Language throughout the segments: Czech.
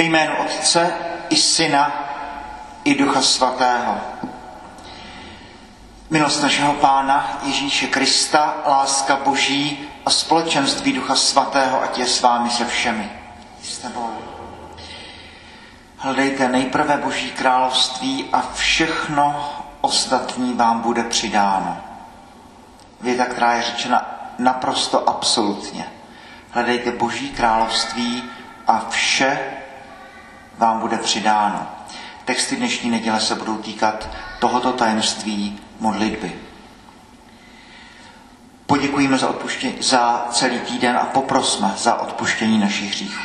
Ve jménu Otce i Syna i Ducha Svatého. Milost našeho Pána Ježíše Krista, láska Boží a společenství Ducha Svatého, ať je s vámi se všemi. S tebou. Hledejte nejprve Boží království a všechno ostatní vám bude přidáno. Věta, která je řečena naprosto absolutně. Hledejte Boží království a vše vám bude přidáno. Texty dnešní neděle se budou týkat tohoto tajemství modlitby. Poděkujeme za, odpuštění, za celý týden a poprosme za odpuštění našich hříchů.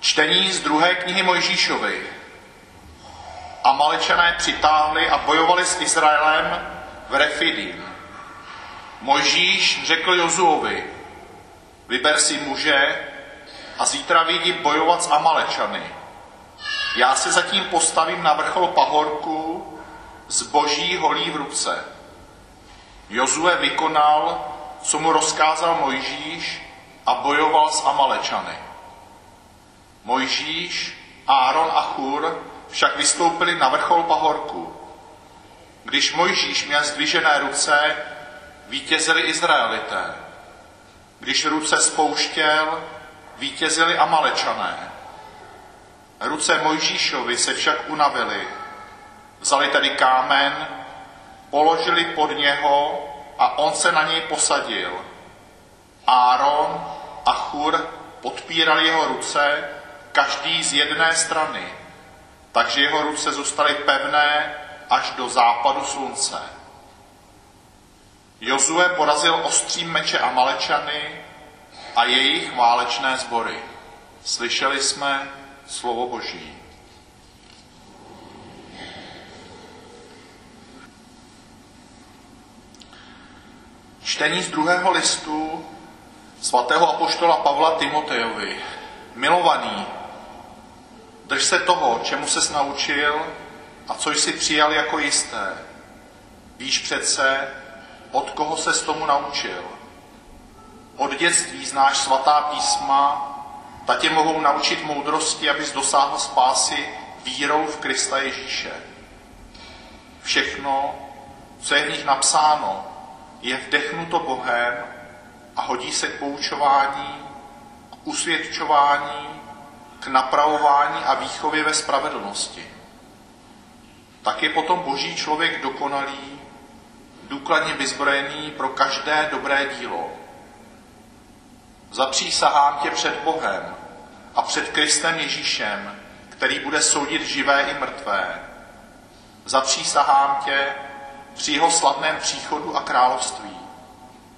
Čtení z druhé knihy Mojžíšovi. Amalečané přitáhli a bojovali s Izraelem v Refidim. Mojžíš řekl Jozuovi, vyber si muže a zítra vyjdi bojovat s Amalečany. Já se zatím postavím na vrchol pahorku z boží holí v ruce. Jozue vykonal, co mu rozkázal Mojžíš a bojoval s Amalečany. Mojžíš, Áron a Chur však vystoupili na vrchol pahorku. Když Mojžíš měl zdvižené ruce, vítězili Izraelité. Když ruce spouštěl, vítězili Amalečané. Ruce Mojžíšovi se však unavily. Vzali tedy kámen, položili pod něho a on se na něj posadil. Áron a Chur podpírali jeho ruce, každý z jedné strany, takže jeho ruce zůstaly pevné až do západu slunce. Jozue porazil ostřím meče a malečany a jejich válečné sbory. Slyšeli jsme slovo Boží. Čtení z druhého listu svatého apoštola Pavla Timotejovi. Milovaný, drž se toho, čemu ses naučil a co jsi přijal jako jisté. Víš přece, od koho se tomu naučil. Od dětství znáš svatá písma, ta tě mohou naučit moudrosti, abys dosáhl spásy vírou v Krista Ježíše. Všechno, co je v nich napsáno, je vdechnuto Bohem a hodí se k poučování, k usvědčování, k napravování a výchově ve spravedlnosti. Tak je potom boží člověk dokonalý, důkladně vyzbrojený pro každé dobré dílo. Zapřísahám tě před Bohem a před Kristem Ježíšem, který bude soudit živé i mrtvé. Zapřísahám tě při jeho slavném příchodu a království.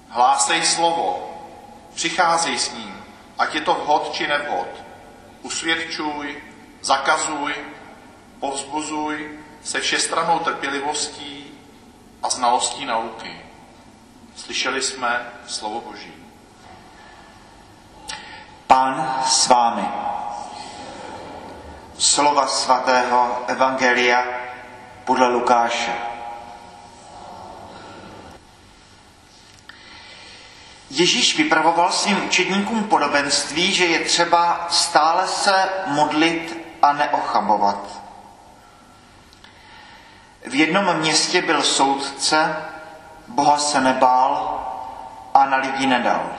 Hlásej slovo, přicházej s ním, ať je to vhod či nevhod. Usvědčuj, zakazuj, povzbuzuj se všestranou trpělivostí a znalostí nauky. Slyšeli jsme slovo Boží. Pán s vámi. Slova svatého Evangelia podle Lukáše. Ježíš vypravoval svým učedníkům podobenství, že je třeba stále se modlit a neochabovat. V jednom městě byl soudce, Boha se nebál a na lidi nedal.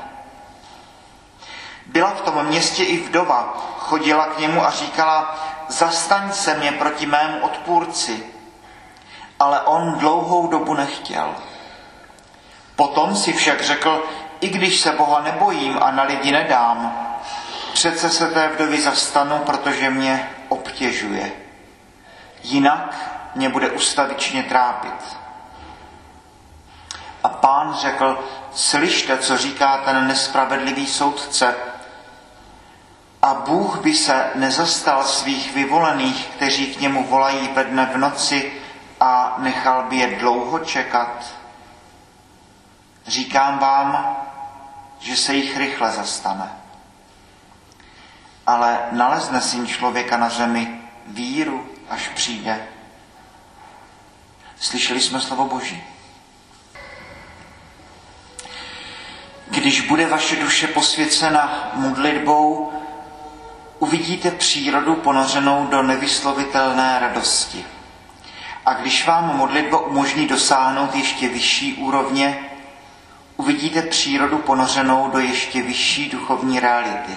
Byla v tom městě i vdova, chodila k němu a říkala, zastaň se mě proti mému odpůrci. Ale on dlouhou dobu nechtěl. Potom si však řekl, i když se Boha nebojím a na lidi nedám, přece se té vdovy zastanu, protože mě obtěžuje. Jinak mě bude ustavičně trápit. A pán řekl, slyšte, co říká ten nespravedlivý soudce. A Bůh by se nezastal svých vyvolených, kteří k němu volají ve dne v noci a nechal by je dlouho čekat. Říkám vám, že se jich rychle zastane. Ale nalezne syn člověka na zemi víru, až přijde. Slyšeli jsme slovo Boží. Když bude vaše duše posvěcena modlitbou, uvidíte přírodu ponořenou do nevyslovitelné radosti. A když vám modlitba umožní dosáhnout ještě vyšší úrovně, uvidíte přírodu ponořenou do ještě vyšší duchovní reality.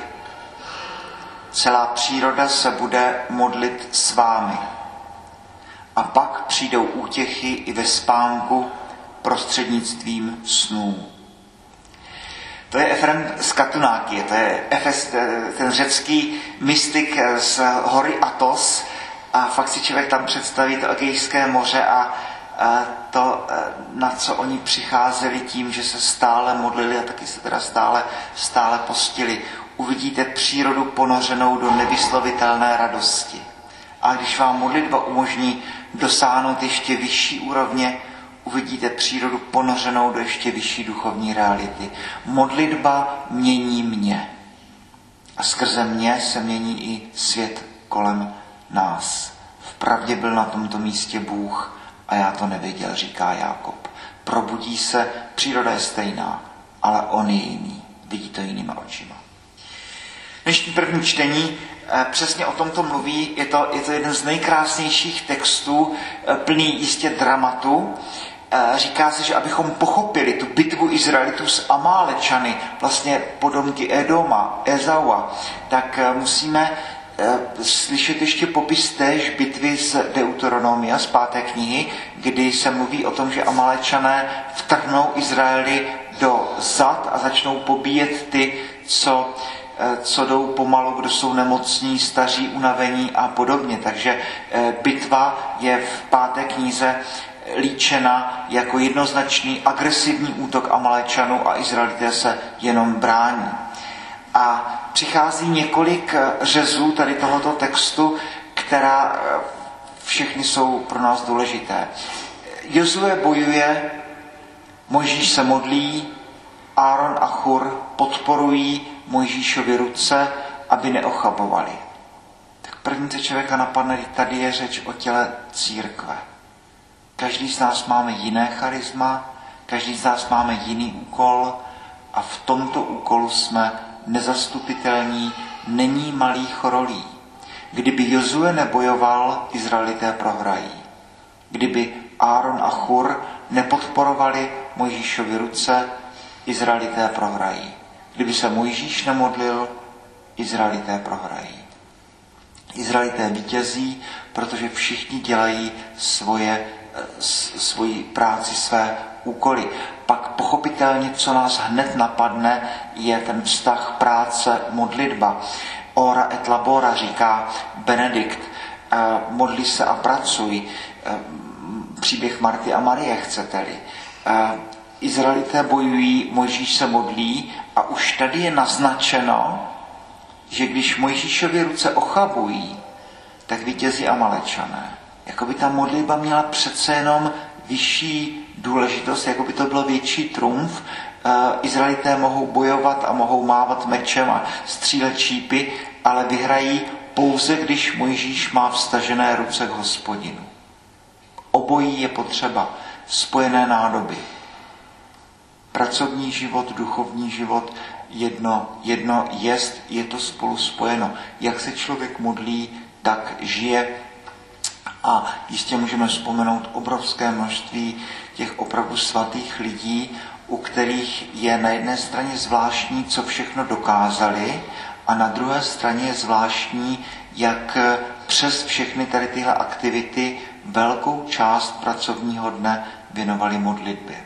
Celá příroda se bude modlit s vámi. A pak přijdou útěchy i ve spánku prostřednictvím snů. To je Efrem z Katunáky, to je Efes, ten řecký mystik z hory Atos a fakt si člověk tam představí to Egejské moře a to, na co oni přicházeli tím, že se stále modlili a taky se teda stále, stále postili. Uvidíte přírodu ponořenou do nevyslovitelné radosti. A když vám modlitba umožní dosáhnout ještě vyšší úrovně, uvidíte přírodu ponořenou do ještě vyšší duchovní reality. Modlitba mění mě. A skrze mě se mění i svět kolem nás. Vpravdě byl na tomto místě Bůh a já to nevěděl, říká Jákob. Probudí se, příroda je stejná, ale on je jiný. Vidí to jinýma očima. Dnešní první čtení přesně o tomto mluví. Je to, je to jeden z nejkrásnějších textů, eh, plný jistě dramatu. Eh, říká se, že abychom pochopili tu bitvu Izraelitů s Amálečany, vlastně podomky Edoma, Ezaua, tak musíme slyšet ještě popis též bitvy z Deuteronomia, z páté knihy, kdy se mluví o tom, že Amalečané vtrhnou Izraeli do zad a začnou pobíjet ty, co Eh, co jdou pomalu, kdo jsou nemocní, staří, unavení a podobně. Takže eh, bitva je v páté knize líčena jako jednoznačný agresivní útok Amalečanů a Izraelité se jenom brání. A přichází několik eh, řezů tady tohoto textu, která všechny jsou pro nás důležité. Jozue bojuje, Mojžíš se modlí, Áron a Chur podporují Mojžíšovi ruce, aby neochabovali. Tak první, co člověka napadne, tady je řeč o těle církve. Každý z nás máme jiné charisma, každý z nás máme jiný úkol a v tomto úkolu jsme nezastupitelní, není malých rolí. Kdyby Jozue nebojoval, Izraelité prohrají. Kdyby Áron a Chur nepodporovali Mojžíšovi ruce, Izraelité prohrají. Kdyby se Mojžíš nemodlil, Izraelité prohrají. Izraelité vítězí, protože všichni dělají svoje, svoji práci, své úkoly. Pak pochopitelně, co nás hned napadne, je ten vztah práce, modlitba. Ora et labora, říká Benedikt. Eh, modli se a pracuj. Eh, příběh Marty a Marie, chcete-li. Eh, Izraelité bojují, Mojžíš se modlí a už tady je naznačeno, že když Mojžíšovy ruce ochabují, tak vítězí Amalečané. Jako by ta modlitba měla přece jenom vyšší důležitost, jako by to bylo větší trumf. Eh, Izraelité mohou bojovat a mohou mávat mečem a střílet čípy, ale vyhrají pouze, když Mojžíš má vstažené ruce k hospodinu. Obojí je potřeba, spojené nádoby pracovní život, duchovní život, jedno, jedno jest, je to spolu spojeno. Jak se člověk modlí, tak žije a jistě můžeme vzpomenout obrovské množství těch opravdu svatých lidí, u kterých je na jedné straně zvláštní, co všechno dokázali, a na druhé straně je zvláštní, jak přes všechny tady tyhle aktivity velkou část pracovního dne věnovali modlitbě.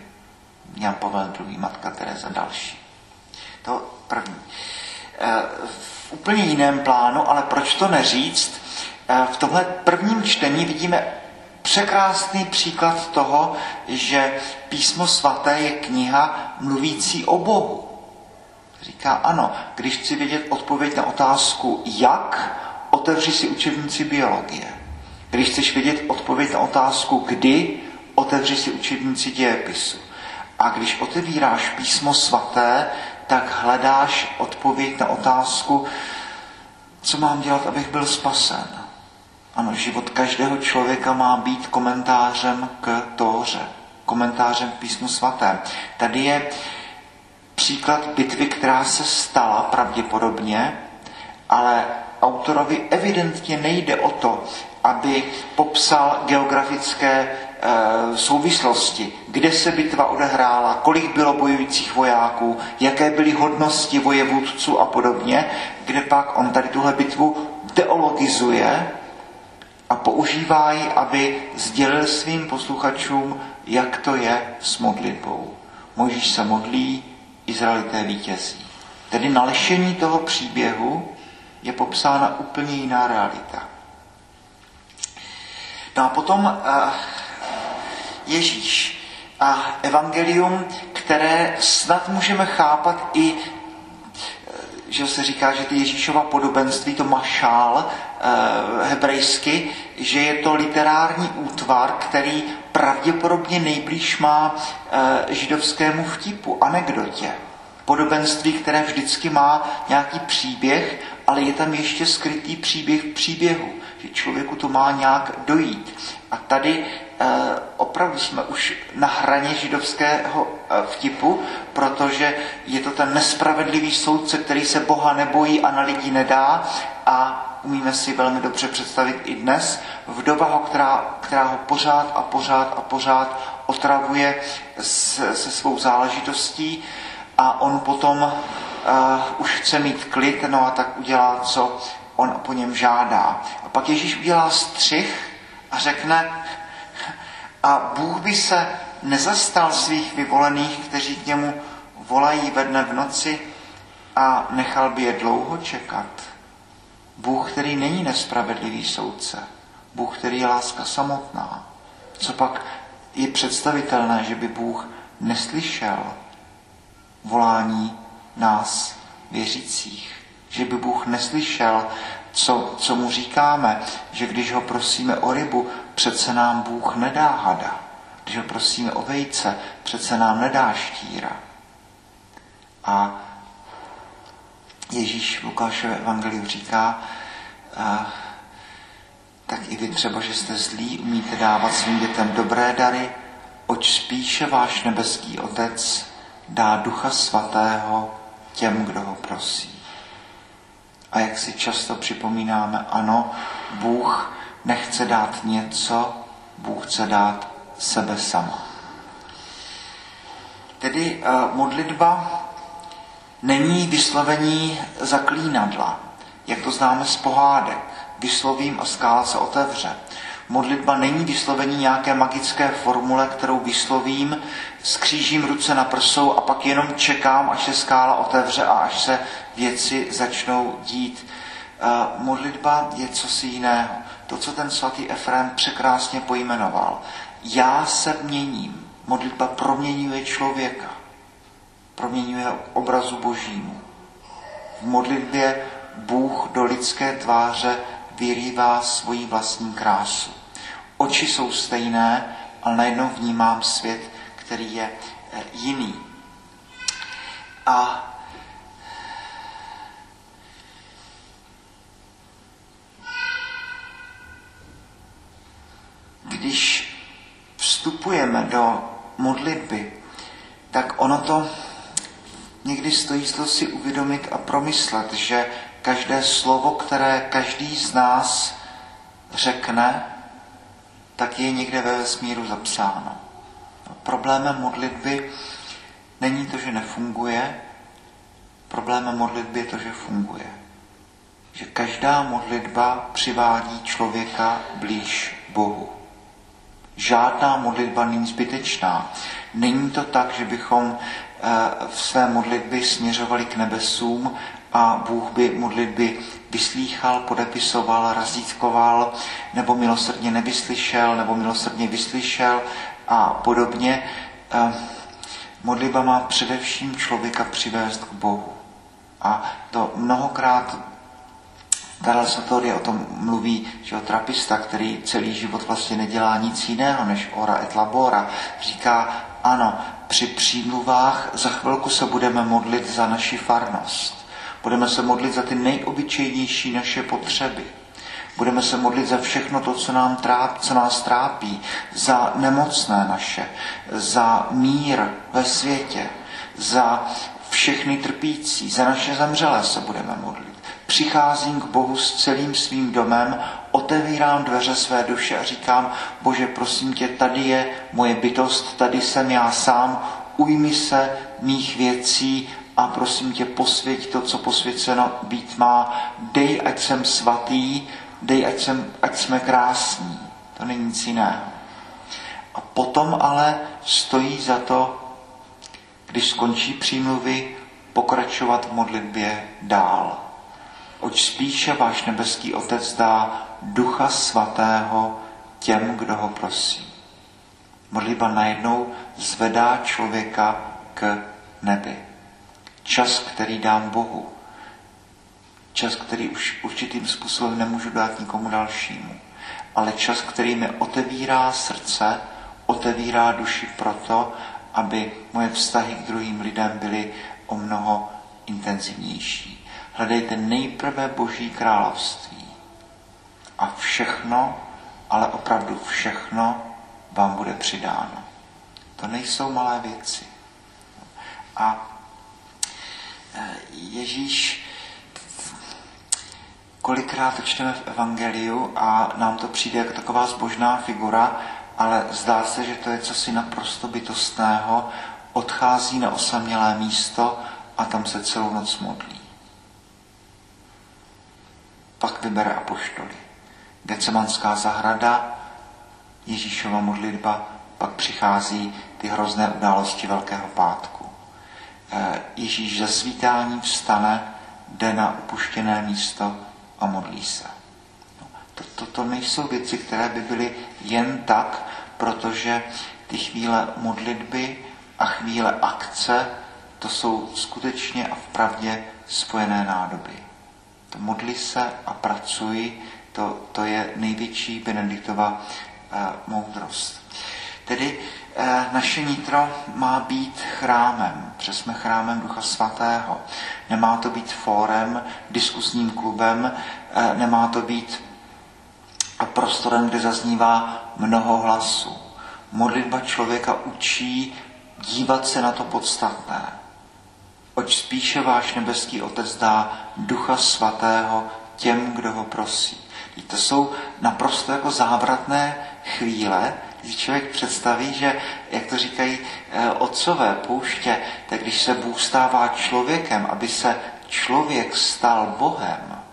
Jan Pavel II, matka Teresa další. To první. E, v úplně jiném plánu, ale proč to neříct, e, v tomhle prvním čtení vidíme překrásný příklad toho, že písmo svaté je kniha mluvící o Bohu. Říká ano, když chci vědět odpověď na otázku jak, otevři si učebnici biologie. Když chceš vědět odpověď na otázku kdy, otevři si učebnici dějepisu. A když otevíráš písmo svaté, tak hledáš odpověď na otázku, co mám dělat, abych byl spasen. Ano, život každého člověka má být komentářem k Tóře, komentářem k písmu svatém. Tady je příklad bitvy, která se stala pravděpodobně, ale autorovi evidentně nejde o to, aby popsal geografické souvislosti, kde se bitva odehrála, kolik bylo bojujících vojáků, jaké byly hodnosti vojevůdců a podobně, kde pak on tady tuhle bitvu teologizuje a používá ji, aby sdělil svým posluchačům, jak to je s modlitbou. Mojžíš se modlí, Izraelité vítězí. Tedy na lešení toho příběhu je popsána úplně jiná realita. No a potom uh, Ježíš a evangelium, které snad můžeme chápat i že se říká, že ty Ježíšova podobenství, to mašál e, hebrejsky, že je to literární útvar, který pravděpodobně nejblíž má e, židovskému vtipu, anekdotě. Podobenství, které vždycky má nějaký příběh, ale je tam ještě skrytý příběh příběhu, že člověku to má nějak dojít. A tady e, opravdu jsme už na hraně židovského e, vtipu, protože je to ten nespravedlivý soudce, který se Boha nebojí a na lidi nedá a umíme si velmi dobře představit i dnes, vdova, ho, která, která ho pořád a pořád a pořád otravuje se, se svou záležitostí a on potom uh, už chce mít klid, no a tak udělá, co on po něm žádá. A pak Ježíš udělá střih a řekne, a Bůh by se nezastal svých vyvolených, kteří k němu volají ve dne v noci a nechal by je dlouho čekat. Bůh, který není nespravedlivý soudce. Bůh, který je láska samotná. Co pak je představitelné, že by Bůh neslyšel volání nás věřících. Že by Bůh neslyšel, co, co mu říkáme, že když ho prosíme o rybu, přece nám Bůh nedá hada. Když ho prosíme o vejce, přece nám nedá štíra. A Ježíš v Lukášově evangeliu říká, a, tak i vy třeba, že jste zlí, umíte dávat svým dětem dobré dary, oč spíše váš nebeský Otec dá Ducha Svatého těm, kdo ho prosí. A jak si často připomínáme, ano, Bůh nechce dát něco, Bůh chce dát sebe sama. Tedy uh, modlitba není vyslovení zaklínadla, jak to známe z pohádek. Vyslovím a skála se otevře. Modlitba není vyslovení nějaké magické formule, kterou vyslovím, skřížím ruce na prsou a pak jenom čekám, až se skála otevře a až se věci začnou dít. Eh, modlitba je cosi jiného. To, co ten svatý Efrem překrásně pojmenoval. Já se měním. Modlitba proměňuje člověka. Proměňuje obrazu božímu. V modlitbě Bůh do lidské tváře vyrývá svoji vlastní krásu. Oči jsou stejné, ale najednou vnímám svět, který je eh, jiný. A když vstupujeme do modlitby, tak ono to někdy stojí to si uvědomit a promyslet, že každé slovo, které každý z nás řekne, tak je někde ve vesmíru zapsáno. Problémem modlitby není to, že nefunguje, problémem modlitby je to, že funguje. Že každá modlitba přivádí člověka blíž Bohu. Žádná modlitba není zbytečná. Není to tak, že bychom eh, v své modlitbě směřovali k nebesům a Bůh by modlitby vyslýchal, podepisoval, razítkoval, nebo milosrdně nevyslyšel, nebo milosrdně vyslyšel a podobně. Eh, modlitba má především člověka přivést k Bohu. A to mnohokrát Karel Satori o tom mluví, že o trapista, který celý život vlastně nedělá nic jiného než ora et labora, říká, ano, při přímluvách za chvilku se budeme modlit za naši farnost. Budeme se modlit za ty nejobyčejnější naše potřeby. Budeme se modlit za všechno to, co, nám tráp, co nás trápí, za nemocné naše, za mír ve světě, za všechny trpící, za naše zemřelé se budeme modlit. Přicházím k Bohu s celým svým domem, otevírám dveře své duše a říkám, Bože, prosím tě, tady je moje bytost, tady jsem já sám, ujmi se mých věcí a prosím tě, posvěť to, co posvěceno být má. Dej, ať jsem svatý, dej, ať, jsem, ať jsme krásní. To není nic jiného. A potom ale stojí za to, když skončí přímluvy, pokračovat v modlitbě dál. Oč spíše váš nebeský Otec dá Ducha Svatého těm, kdo ho prosí. Modlitba najednou zvedá člověka k nebi. Čas, který dám Bohu. Čas, který už určitým způsobem nemůžu dát nikomu dalšímu. Ale čas, který mi otevírá srdce, otevírá duši proto, aby moje vztahy k druhým lidem byly o mnoho intenzivnější. Hledejte nejprve Boží království a všechno, ale opravdu všechno vám bude přidáno. To nejsou malé věci. A Ježíš kolikrát to čteme v Evangeliu a nám to přijde jako taková zbožná figura, ale zdá se, že to je cosi naprosto bytostného, odchází na osamělé místo a tam se celou noc modlí. Pak vybere apoštoly. Gecemanská zahrada, Ježíšova modlitba, pak přichází ty hrozné události Velkého pátku. Eh, Ježíš ze svítání vstane, jde na upuštěné místo a modlí se. No, to, to, to nejsou věci, které by byly jen tak, protože ty chvíle modlitby a chvíle akce, to jsou skutečně a vpravdě spojené nádoby. To modli se a pracuji, to, to je největší Benediktova eh, moudrost. Tedy naše nitro má být chrámem, jsme chrámem Ducha Svatého. Nemá to být fórem, diskusním klubem, eh, nemá to být prostorem, kde zaznívá mnoho hlasů. Modlitba člověka učí dívat se na to podstatné. Oč spíše váš nebeský Otec dá Ducha Svatého těm, kdo ho prosí. To jsou naprosto jako závratné chvíle, kdy člověk představí, že, jak to říkají eh, otcové pouště, tak když se Bůh stává člověkem, aby se člověk stal Bohem,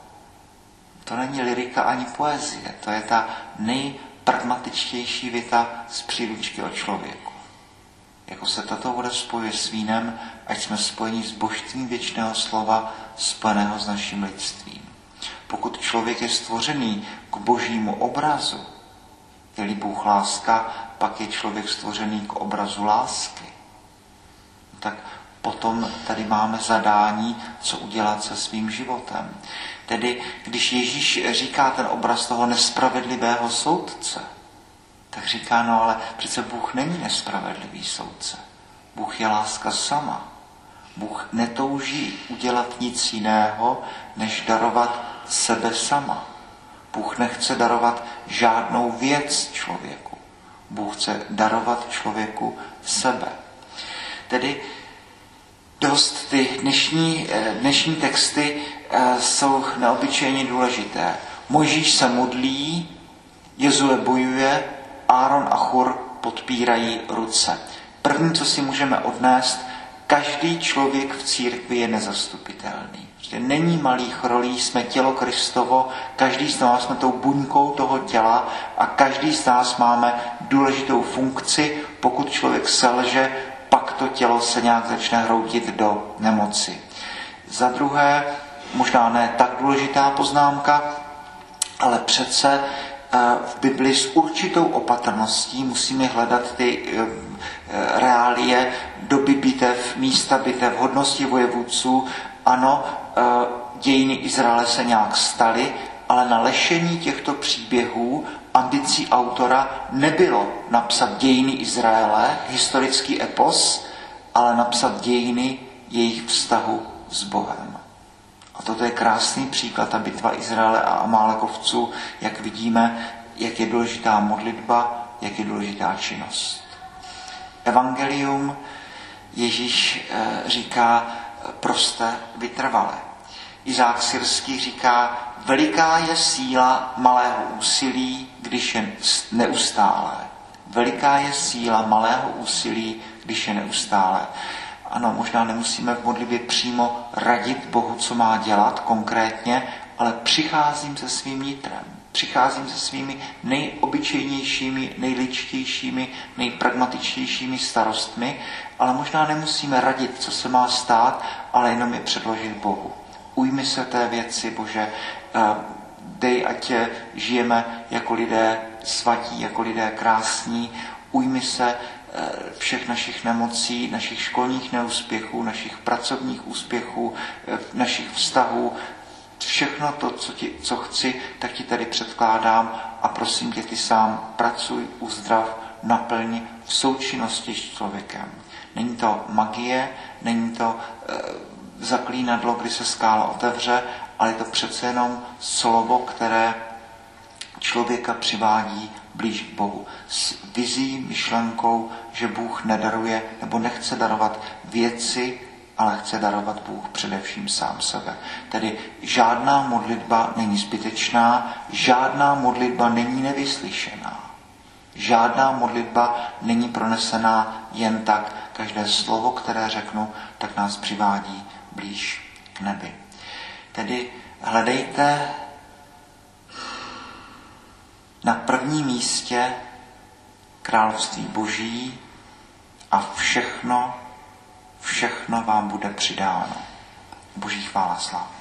to není lirika ani poezie, to je ta nejpragmatičtější věta z příručky o člověku. Jako se tato voda spojuje s vínem, ať jsme spojeni s božstvím věčného slova, spojeného s naším lidstvím. Pokud člověk je stvořený k božímu obrazu, je-li Bůh láska, pak je člověk stvořený k obrazu lásky. Tak potom tady máme zadání, co udělat se svým životem. Tedy, když Ježíš říká ten obraz toho nespravedlivého soudce, tak říká, no ale přece Bůh není nespravedlivý soudce. Bůh je láska sama. Bůh netouží udělat nic jiného, než darovat sebe sama. Bůh nechce darovat žádnou věc člověku. Bůh chce darovat člověku sebe. Tedy dost ty dnešní, eh, dnešní texty eh, jsou neobyčejně důležité. Možíš se modlí, Jezue bojuje, Áron a Chur podpírají ruce. První, co si můžeme odnést, každý člověk v církvi je nezastupitelný. Prostě není malých rolí, jsme tělo Kristovo, každý z nás jsme tou buňkou toho těla a každý z nás máme důležitou funkci. Pokud člověk selže, pak to tělo se nějak začne hroutit do nemoci. Za druhé, možná ne tak důležitá poznámka, ale přece eh, v Bibli s určitou opatrností musíme hledat ty eh, eh, reálie doby bitev, místa bitev, hodnosti vojevůdců. Ano, dějiny Izraele se nějak staly, ale na lešení těchto příběhů ambicí autora nebylo napsat dějiny Izraele, historický epos, ale napsat dějiny jejich vztahu s Bohem. A toto je krásný příklad, ta bitva Izraele a Amálekovců, jak vidíme, jak je důležitá modlitba, jak je důležitá činnost. Evangelium Ježíš eh, říká, prosté vytrvalé. Izák Syrský říká, veliká je síla malého úsilí, když je neustálé. Veliká je síla malého úsilí, když je neustálé. Ano, možná nemusíme v modlitbě přímo radit Bohu, co má dělat konkrétně, ale přicházím se svým nitrem. Přicházím se svými nejobyčejnějšími, nejličtějšími, nejpragmatičtějšími starostmi, ale možná nemusíme radit, co se má stát, ale jenom je předložit Bohu. Ujmi se té věci, Bože, dej, ať žijeme jako lidé svatí, jako lidé krásní, ujmi se eh, všech našich nemocí, našich školních neúspěchů, našich pracovních úspěchů, eh, našich vztahů, všechno to, co, ti, co chci, tak ti tady předkládám a prosím tě, ty sám pracuj, uzdrav, naplň v součinnosti s člověkem. Není to magie, není to e, zaklínadlo, kdy se skála otevře, ale je to přece jenom slovo, které člověka přivádí blíž k Bohu. S vizí, myšlenkou, že Bůh nedaruje nebo nechce darovat věci, ale chce darovat Bůh především sám sebe. Tedy žádná modlitba není zbytečná, žádná modlitba není nevyslyšená. Žádná modlitba není pronesená jen tak. Každé slovo, které řeknu, tak nás přivádí blíž k nebi. Tedy hledejte na prvním místě království boží a všechno, všechno vám bude přidáno. Boží chvála sláva.